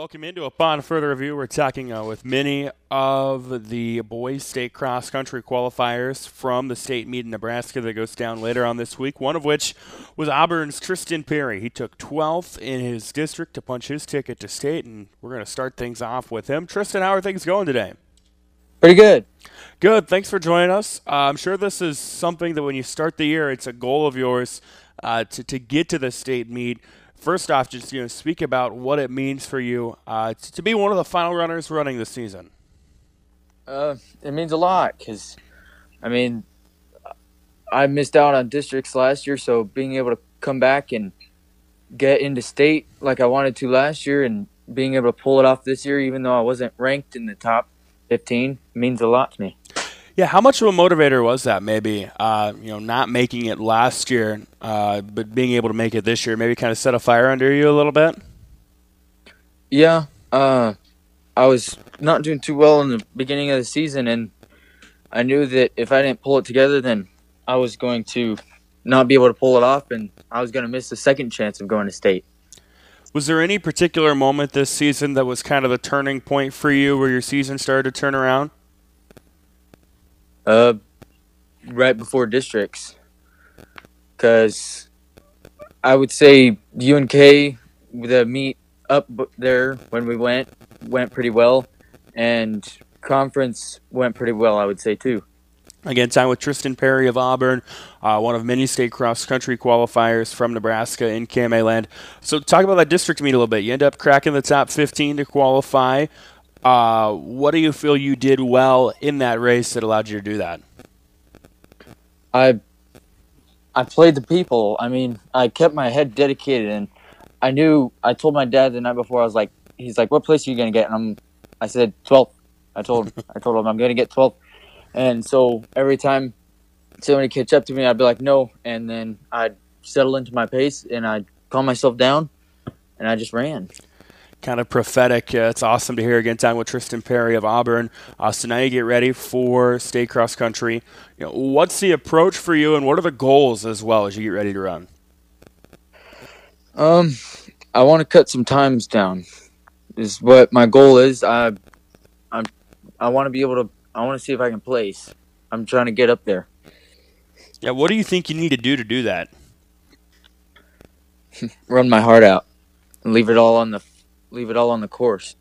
welcome into Upon Further Review. We're talking uh, with many of the boys state cross country qualifiers from the state meet in Nebraska that goes down later on this week. One of which was Auburn's Tristan Perry. He took 12th in his district to punch his ticket to state, and we're going to start things off with him. Tristan, how are things going today? Pretty good. Good. Thanks for joining us. Uh, I'm sure this is something that when you start the year, it's a goal of yours uh, to, to get to the state meet first off, just you know, speak about what it means for you uh, to be one of the final runners running this season. Uh, it means a lot because, I mean, I missed out on districts last year, so being able to come back and get into state like I wanted to last year, and being able to pull it off this year, even though I wasn't ranked in the top 15, means a lot to me. Yeah, how much of a motivator was that? Maybe uh, you know, not making it last year, uh, but being able to make it this year, maybe kind of set a fire under you a little bit. Yeah, uh, I was not doing too well in the beginning of the season, and I knew that if I didn't pull it together, then I was going to not be able to pull it off, and I was going to miss the second chance of going to state. Was there any particular moment this season that was kind of the turning point for you, where your season started to turn around? Uh, right before districts, because I would say UNK the meet up there when we went went pretty well, and conference went pretty well. I would say too. Again, time with Tristan Perry of Auburn, uh, one of many state cross country qualifiers from Nebraska in KMA land. So, talk about that district meet a little bit. You end up cracking the top 15 to qualify. Uh, what do you feel you did well in that race that allowed you to do that? I I played the people. I mean, I kept my head dedicated, and I knew. I told my dad the night before. I was like, he's like, "What place are you gonna get?" And I'm, I said, 12th. I told I told him I'm gonna get 12th. And so every time somebody catch up to me, I'd be like, "No," and then I'd settle into my pace, and I'd calm myself down, and I just ran kind of prophetic. Uh, it's awesome to hear again time with Tristan Perry of Auburn. Uh, so now you get ready for state cross country. You know, what's the approach for you, and what are the goals as well as you get ready to run? Um, I want to cut some times down. Is what my goal is. I, I'm, I want to be able to. I want to see if I can place. I'm trying to get up there. Yeah, what do you think you need to do to do that? Run my heart out and leave it all on the leave it all on the course.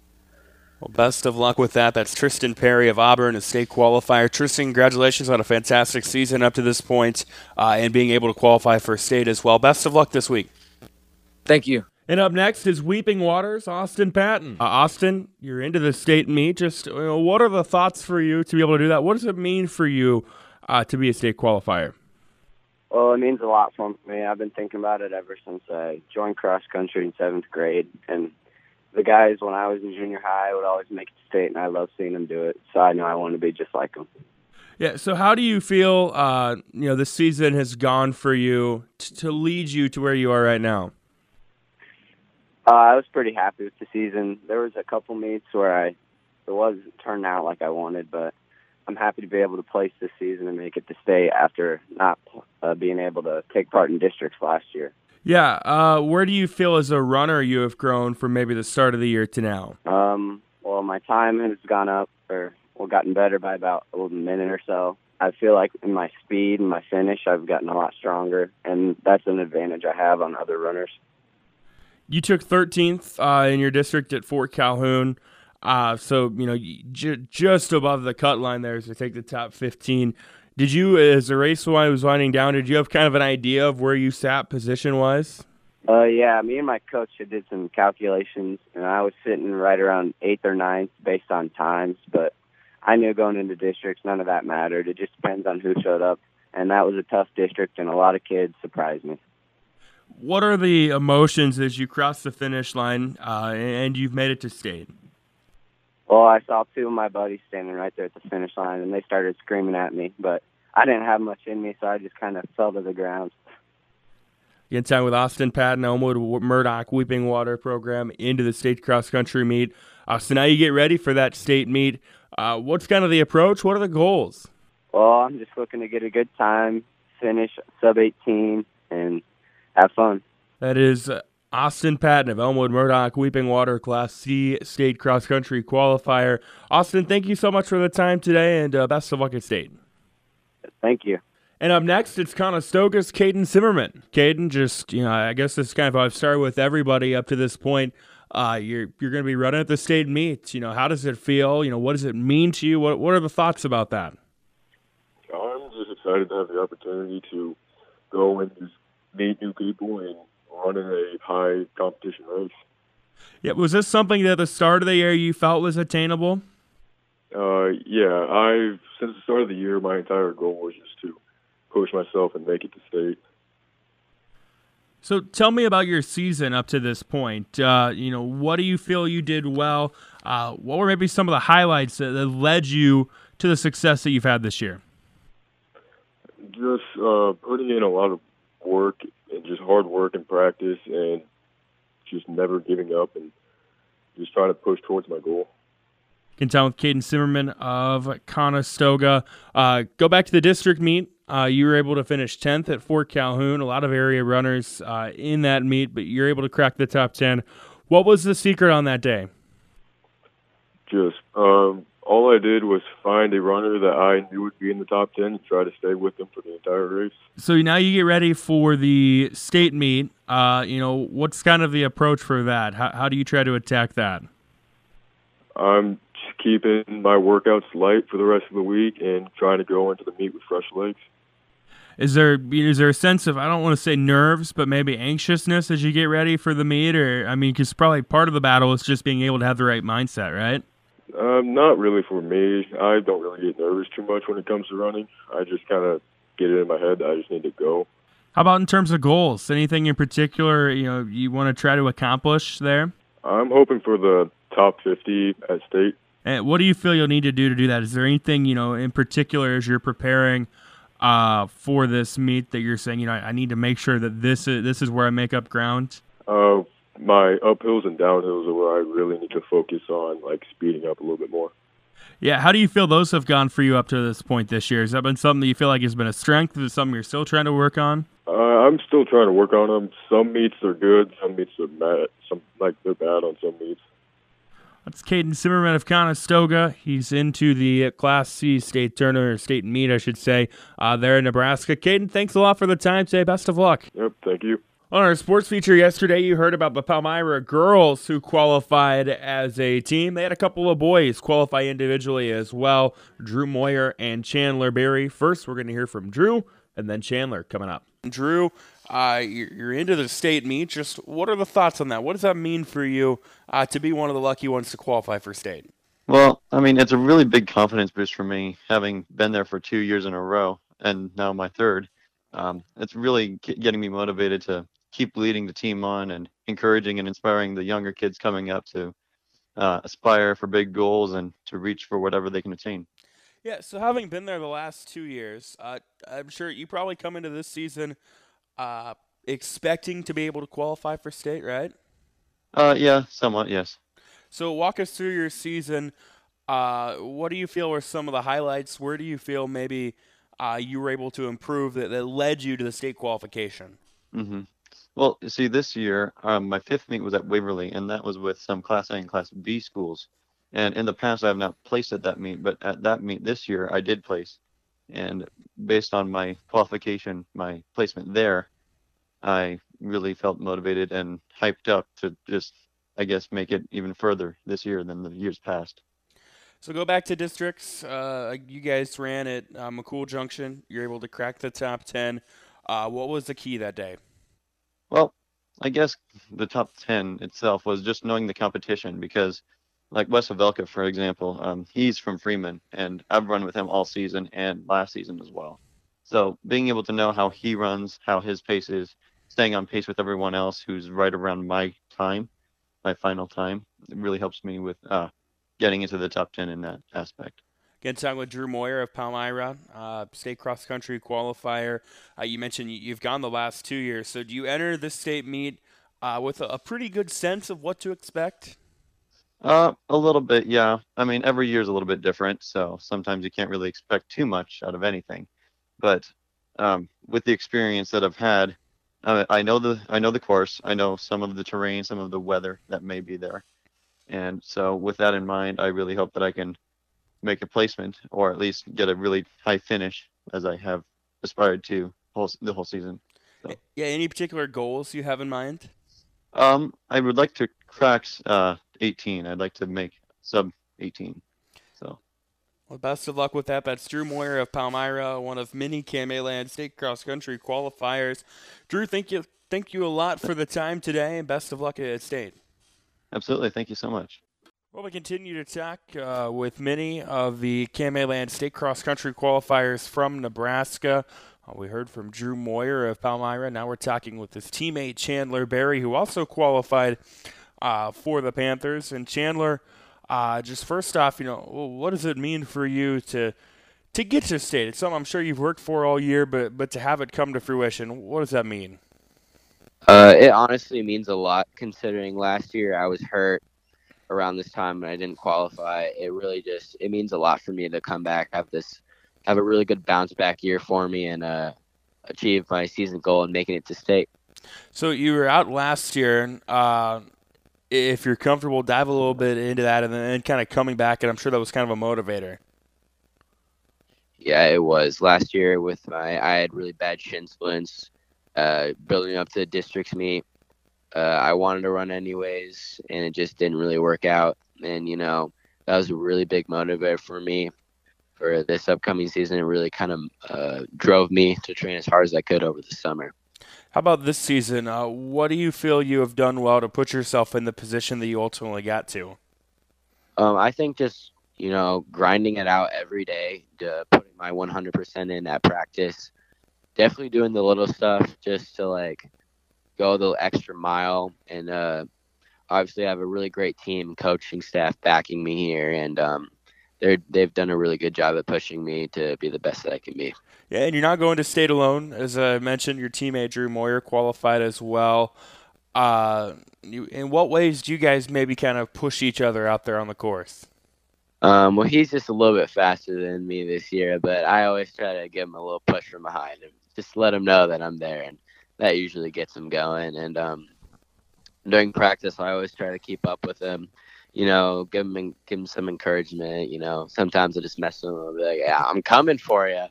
Well, best of luck with that. That's Tristan Perry of Auburn, a state qualifier. Tristan, congratulations on a fantastic season up to this point, uh, and being able to qualify for state as well. Best of luck this week. Thank you. And up next is Weeping Water's, Austin Patton. Uh, Austin, you're into the state meet. Just you know, what are the thoughts for you to be able to do that? What does it mean for you uh, to be a state qualifier? Well, it means a lot for me. I've been thinking about it ever since I joined cross country in seventh grade, and the guys when I was in junior high would always make it to state, and I love seeing them do it. So I know I want to be just like them. Yeah. So how do you feel? Uh, you know, the season has gone for you t- to lead you to where you are right now. Uh, I was pretty happy with the season. There was a couple meets where I it wasn't turning out like I wanted, but I'm happy to be able to place this season and make it to state after not uh, being able to take part in districts last year. Yeah. Uh, where do you feel as a runner you have grown from maybe the start of the year to now? Um, well, my time has gone up or well, gotten better by about a minute or so. I feel like in my speed and my finish, I've gotten a lot stronger, and that's an advantage I have on other runners. You took 13th uh, in your district at Fort Calhoun. Uh, so, you know, j- just above the cut line there to take the top 15. Did you, as the race was winding down, did you have kind of an idea of where you sat position wise? Uh, yeah, me and my coach did some calculations, and I was sitting right around eighth or ninth based on times. But I knew going into districts, none of that mattered. It just depends on who showed up, and that was a tough district, and a lot of kids surprised me. What are the emotions as you cross the finish line uh, and you've made it to state? Well, I saw two of my buddies standing right there at the finish line, and they started screaming at me, but I didn't have much in me, so I just kind of fell to the ground. In time with Austin Patton, Elmwood Murdock Weeping Water program into the state cross country meet. Uh, so now you get ready for that state meet. Uh, what's kind of the approach? What are the goals? Well, I'm just looking to get a good time, finish sub 18, and have fun. That is Austin Patton of Elmwood Murdock Weeping Water Class C State Cross Country Qualifier. Austin, thank you so much for the time today, and uh, best of luck at state. Thank you. And up next, it's Conestoga's Caden Zimmerman. Caden, just you know, I guess this is kind of how I've started with everybody up to this point. Uh, you're you're going to be running at the state meets. You know, how does it feel? You know, what does it mean to you? What what are the thoughts about that? I'm just excited to have the opportunity to go and just meet new people and run in a high competition race. Yeah, was this something that at the start of the year you felt was attainable? Uh, yeah, I've since the start of the year, my entire goal was just to push myself and make it to state. So tell me about your season up to this point. Uh, you know, what do you feel you did well? Uh, what were maybe some of the highlights that, that, led you to the success that you've had this year? Just uh, putting in a lot of work and just hard work and practice, and just never giving up, and just trying to push towards my goal. Can tell with Caden Zimmerman of Conestoga. Uh, go back to the district meet. Uh, you were able to finish 10th at Fort Calhoun. A lot of area runners uh, in that meet, but you're able to crack the top 10. What was the secret on that day? Just um, all I did was find a runner that I knew would be in the top 10 and try to stay with them for the entire race. So now you get ready for the state meet. Uh, you know, what's kind of the approach for that? How, how do you try to attack that? I'm keeping my workouts light for the rest of the week and trying to go into the meet with fresh legs. Is there is there a sense of I don't want to say nerves, but maybe anxiousness as you get ready for the meet, or I mean, because probably part of the battle is just being able to have the right mindset, right? Um, not really for me. I don't really get nervous too much when it comes to running. I just kind of get it in my head that I just need to go. How about in terms of goals? Anything in particular you know you want to try to accomplish there? I'm hoping for the top 50 at state. And what do you feel you'll need to do to do that? Is there anything you know in particular as you're preparing? uh, for this meet that you're saying, you know, I, I, need to make sure that this is this is where I make up ground? Uh, my uphills and downhills are where I really need to focus on, like speeding up a little bit more. Yeah, how do you feel those have gone for you up to this point this year? Has that been something that you feel like has been a strength? Is it something you're still trying to work on? Uh, I'm still trying to work on them. Some meets are good, some meets are bad. Some like they're bad on some meets. That's Caden Zimmerman of Conestoga. He's into the Class C state tournament, or state meet, I should say, uh, there in Nebraska. Caden, thanks a lot for the time today. Best of luck. Yep, thank you. On our sports feature yesterday, you heard about the Palmyra girls who qualified as a team. They had a couple of boys qualify individually as well Drew Moyer and Chandler Berry. First, we're going to hear from Drew and then Chandler coming up. Drew, uh, you're into the state meet. Just what are the thoughts on that? What does that mean for you uh, to be one of the lucky ones to qualify for state? Well, I mean, it's a really big confidence boost for me, having been there for two years in a row and now my third. Um, it's really getting me motivated to keep leading the team on and encouraging and inspiring the younger kids coming up to uh, aspire for big goals and to reach for whatever they can attain. Yeah, so having been there the last two years, uh, I'm sure you probably come into this season uh, expecting to be able to qualify for state, right? Uh, yeah, somewhat, yes. So walk us through your season. Uh, what do you feel were some of the highlights? Where do you feel maybe uh, you were able to improve that, that led you to the state qualification? Mm-hmm. Well, see, this year um, my fifth meet was at Waverly, and that was with some Class A and Class B schools. And in the past, I have not placed at that meet, but at that meet this year, I did place. And based on my qualification, my placement there, I really felt motivated and hyped up to just, I guess, make it even further this year than the years past. So go back to districts. Uh, you guys ran at uh, McCool Junction. You're able to crack the top 10. Uh, what was the key that day? Well, I guess the top 10 itself was just knowing the competition because – like Wes Havelka, for example, um, he's from Freeman, and I've run with him all season and last season as well. So being able to know how he runs, how his pace is, staying on pace with everyone else who's right around my time, my final time, it really helps me with uh, getting into the top 10 in that aspect. Again, talking with Drew Moyer of Palmyra, uh, state cross country qualifier. Uh, you mentioned you've gone the last two years. So do you enter this state meet uh, with a, a pretty good sense of what to expect? Uh, a little bit, yeah. I mean, every year is a little bit different, so sometimes you can't really expect too much out of anything. But um, with the experience that I've had, I, I know the I know the course. I know some of the terrain, some of the weather that may be there, and so with that in mind, I really hope that I can make a placement or at least get a really high finish as I have aspired to whole, the whole season. So. Yeah. Any particular goals you have in mind? Um, I would like to crack uh 18. I'd like to make sub 18. So. Well, best of luck with that. That's Drew Moyer of Palmyra, one of many KMA State cross country qualifiers. Drew, thank you, thank you a lot for the time today, and best of luck at state. Absolutely, thank you so much. Well, we continue to talk uh, with many of the KMA State cross country qualifiers from Nebraska. Uh, we heard from Drew Moyer of Palmyra. Now we're talking with his teammate Chandler Berry, who also qualified uh, for the Panthers. And Chandler uh, just first off, you know, what does it mean for you to to get to state? It's something I'm sure you've worked for all year, but but to have it come to fruition, what does that mean? Uh, it honestly means a lot considering last year I was hurt around this time and I didn't qualify. It really just it means a lot for me to come back, have this have a really good bounce back year for me and uh, achieve my season goal and making it to state. So you were out last year. And uh, if you're comfortable, dive a little bit into that, and then kind of coming back, and I'm sure that was kind of a motivator. Yeah, it was last year with my I had really bad shin splints. Uh, building up to the districts meet, uh, I wanted to run anyways, and it just didn't really work out. And you know that was a really big motivator for me for this upcoming season. It really kind of uh, drove me to train as hard as I could over the summer. How about this season? Uh, what do you feel you have done well to put yourself in the position that you ultimately got to? Um, I think just you know grinding it out every day, to putting my 100% in at practice, definitely doing the little stuff just to like go the extra mile, and uh, obviously I have a really great team, coaching staff backing me here, and um, they're they've done a really good job at pushing me to be the best that I can be. Yeah, and you're not going to state alone. As I mentioned, your teammate Drew Moyer qualified as well. Uh, you, in what ways do you guys maybe kind of push each other out there on the course? Um, well, he's just a little bit faster than me this year, but I always try to give him a little push from behind and just let him know that I'm there, and that usually gets him going. And um, during practice, I always try to keep up with him you know, give him give him some encouragement. You know, sometimes I just mess with him. I'll be like, "Yeah, I'm coming for you,"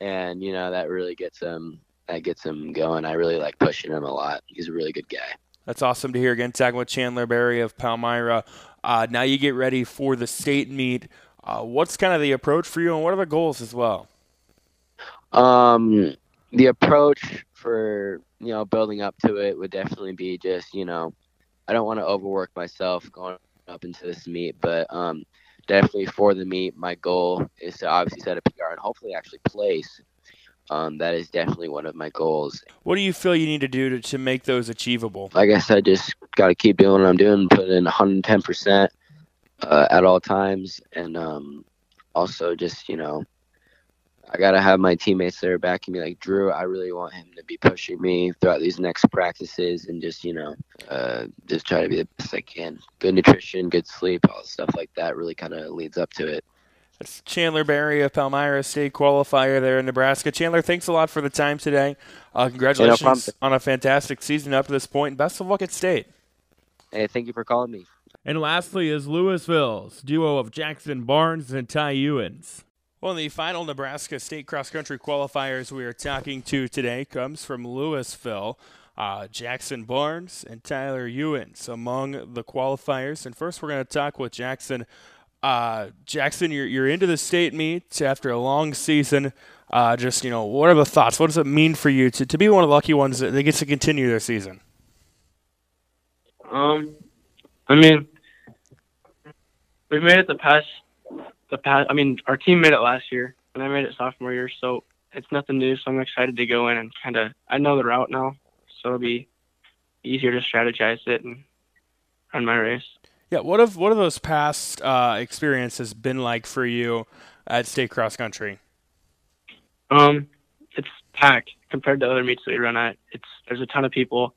and you know that really gets him that gets him going. I really like pushing him a lot. He's a really good guy. That's awesome to hear. Again, talking with Chandler Berry of Palmyra. Uh, now you get ready for the state meet. Uh, what's kind of the approach for you, and what are the goals as well? Um, the approach for you know building up to it would definitely be just you know, I don't want to overwork myself going up into this meet, but um, definitely for the meet, my goal is to obviously set a PR and hopefully actually place. Um, that is definitely one of my goals. What do you feel you need to do to, to make those achievable? I guess I just got to keep doing what I'm doing, put in 110% uh, at all times, and um, also just, you know, I gotta have my teammates there backing me. Like Drew, I really want him to be pushing me throughout these next practices and just you know, uh, just try to be the best I can. Good nutrition, good sleep, all the stuff like that really kind of leads up to it. That's Chandler Berry of Palmyra State qualifier there in Nebraska. Chandler, thanks a lot for the time today. Uh, congratulations hey, no on a fantastic season up to this point, and best of luck at state. Hey, thank you for calling me. And lastly is Louisville's duo of Jackson Barnes and Ty Ewens. Well, the final Nebraska State cross country qualifiers we are talking to today comes from Louisville. Uh, Jackson Barnes and Tyler Ewens among the qualifiers. And first, we're going to talk with Jackson. Uh, Jackson, you're, you're into the state meet after a long season. Uh, just, you know, what are the thoughts? What does it mean for you to, to be one of the lucky ones that, that gets to continue their season? Um, I mean, we've made it the past the past. I mean, our team made it last year, and I made it sophomore year, so it's nothing new. So I'm excited to go in and kind of. I know the route now, so it'll be easier to strategize it and run my race. Yeah, what have what have those past uh, experiences been like for you at state cross country? Um, it's packed compared to other meets that we run at. It's there's a ton of people,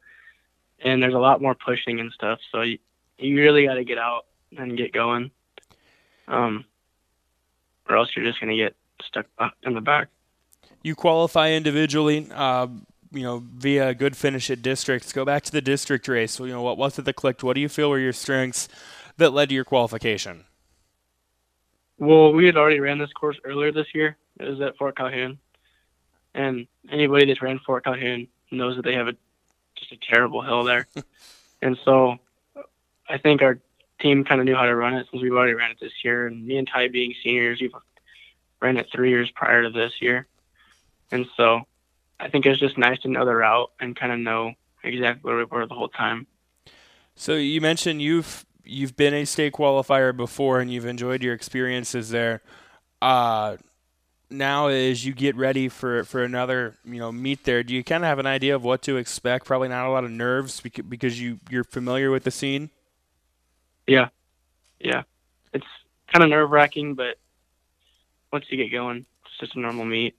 and there's a lot more pushing and stuff. So you, you really got to get out and get going. Um, or else you're just going to get stuck in the back. You qualify individually. Uh, you know, via a good finish at districts. Go back to the district race. You know, what was it that clicked? What do you feel were your strengths that led to your qualification? Well, we had already ran this course earlier this year. It was at Fort Calhoun, and anybody that's ran Fort Calhoun knows that they have a just a terrible hill there. and so, I think our team kind of knew how to run it since we've already ran it this year. And me and Ty being seniors, we've ran it three years prior to this year, and so I think it's just nice to know the route and kind of know exactly where we were the whole time. So you mentioned you've you've been a state qualifier before and you've enjoyed your experiences there. Uh, now, as you get ready for, for another you know meet there, do you kind of have an idea of what to expect? Probably not a lot of nerves because you you're familiar with the scene. Yeah, yeah, it's kind of nerve wracking, but once you get going, it's just a normal meet.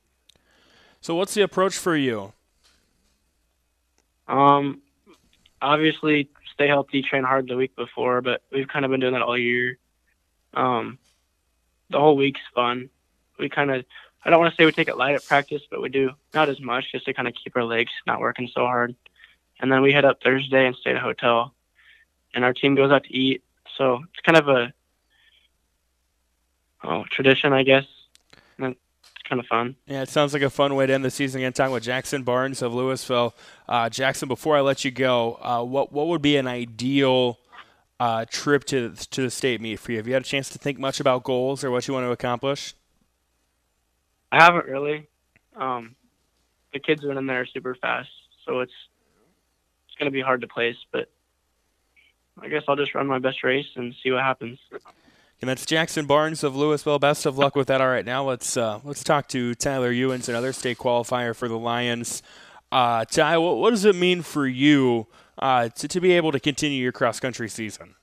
So, what's the approach for you? Um, obviously, stay healthy, train hard the week before, but we've kind of been doing that all year. Um, the whole week's fun. We kind of, I don't want to say we take it light at practice, but we do not as much just to kind of keep our legs not working so hard. And then we head up Thursday and stay at a hotel, and our team goes out to eat. So it's kind of a oh tradition, I guess kind of fun. Yeah, it sounds like a fun way to end the season. Again, talking with Jackson Barnes of Louisville. Uh, Jackson, before I let you go, uh, what what would be an ideal uh, trip to to the state meet for you? Have you had a chance to think much about goals or what you want to accomplish? I haven't really. Um, the kids went in there super fast, so it's it's going to be hard to place. But I guess I'll just run my best race and see what happens. And that's Jackson Barnes of Louisville. Best of luck with that. All right, now let's uh, let's talk to Tyler Ewens, another state qualifier for the Lions. Uh, Ty, what, what does it mean for you uh, to, to be able to continue your cross country season?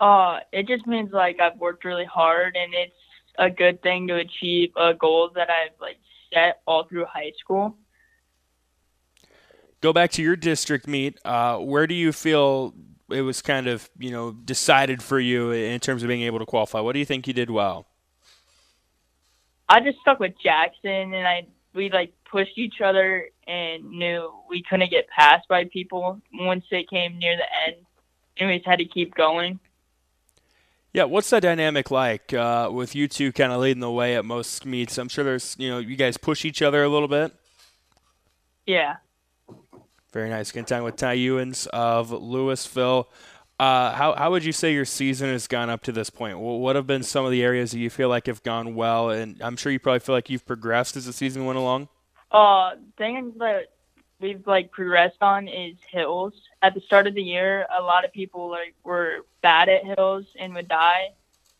Uh, it just means like I've worked really hard, and it's a good thing to achieve a goal that I've like set all through high school. Go back to your district meet. Uh, where do you feel it was kind of you know decided for you in terms of being able to qualify? What do you think you did well? I just stuck with Jackson, and I we like pushed each other and knew we couldn't get passed by people once it came near the end, and we just had to keep going. Yeah, what's that dynamic like uh, with you two kind of leading the way at most meets? I'm sure there's you know you guys push each other a little bit. Yeah. Very nice. Good time with Ty Ewens of Louisville. Uh, how, how would you say your season has gone up to this point? What have been some of the areas that you feel like have gone well? And I'm sure you probably feel like you've progressed as the season went along. Uh, thing that we've like progressed on is hills. At the start of the year, a lot of people like were bad at hills and would die.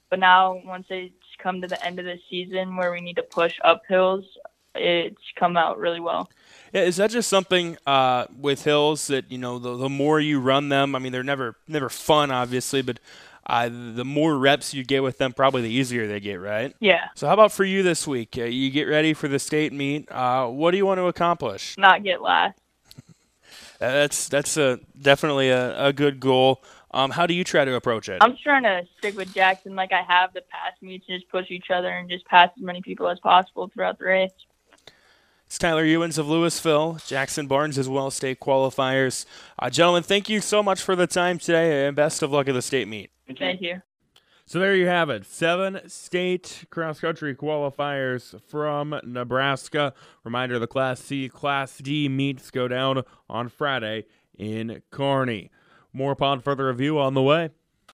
But now, once it's come to the end of the season where we need to push up hills, it's come out really well. Yeah, is that just something uh, with hills that you know the, the more you run them? I mean, they're never never fun, obviously, but uh, the more reps you get with them, probably the easier they get, right? Yeah. So how about for you this week? Uh, you get ready for the state meet. Uh, what do you want to accomplish? Not get last. that's that's a definitely a, a good goal. Um, how do you try to approach it? I'm trying to stick with Jackson like I have the past meets, and just push each other and just pass as many people as possible throughout the race. It's Tyler Ewens of Louisville, Jackson Barnes as well, state qualifiers. Uh, gentlemen, thank you so much for the time today, and best of luck at the state meet. Thank you. So there you have it. Seven state cross country qualifiers from Nebraska. Reminder the Class C, Class D meets go down on Friday in Kearney. More upon further review on the way.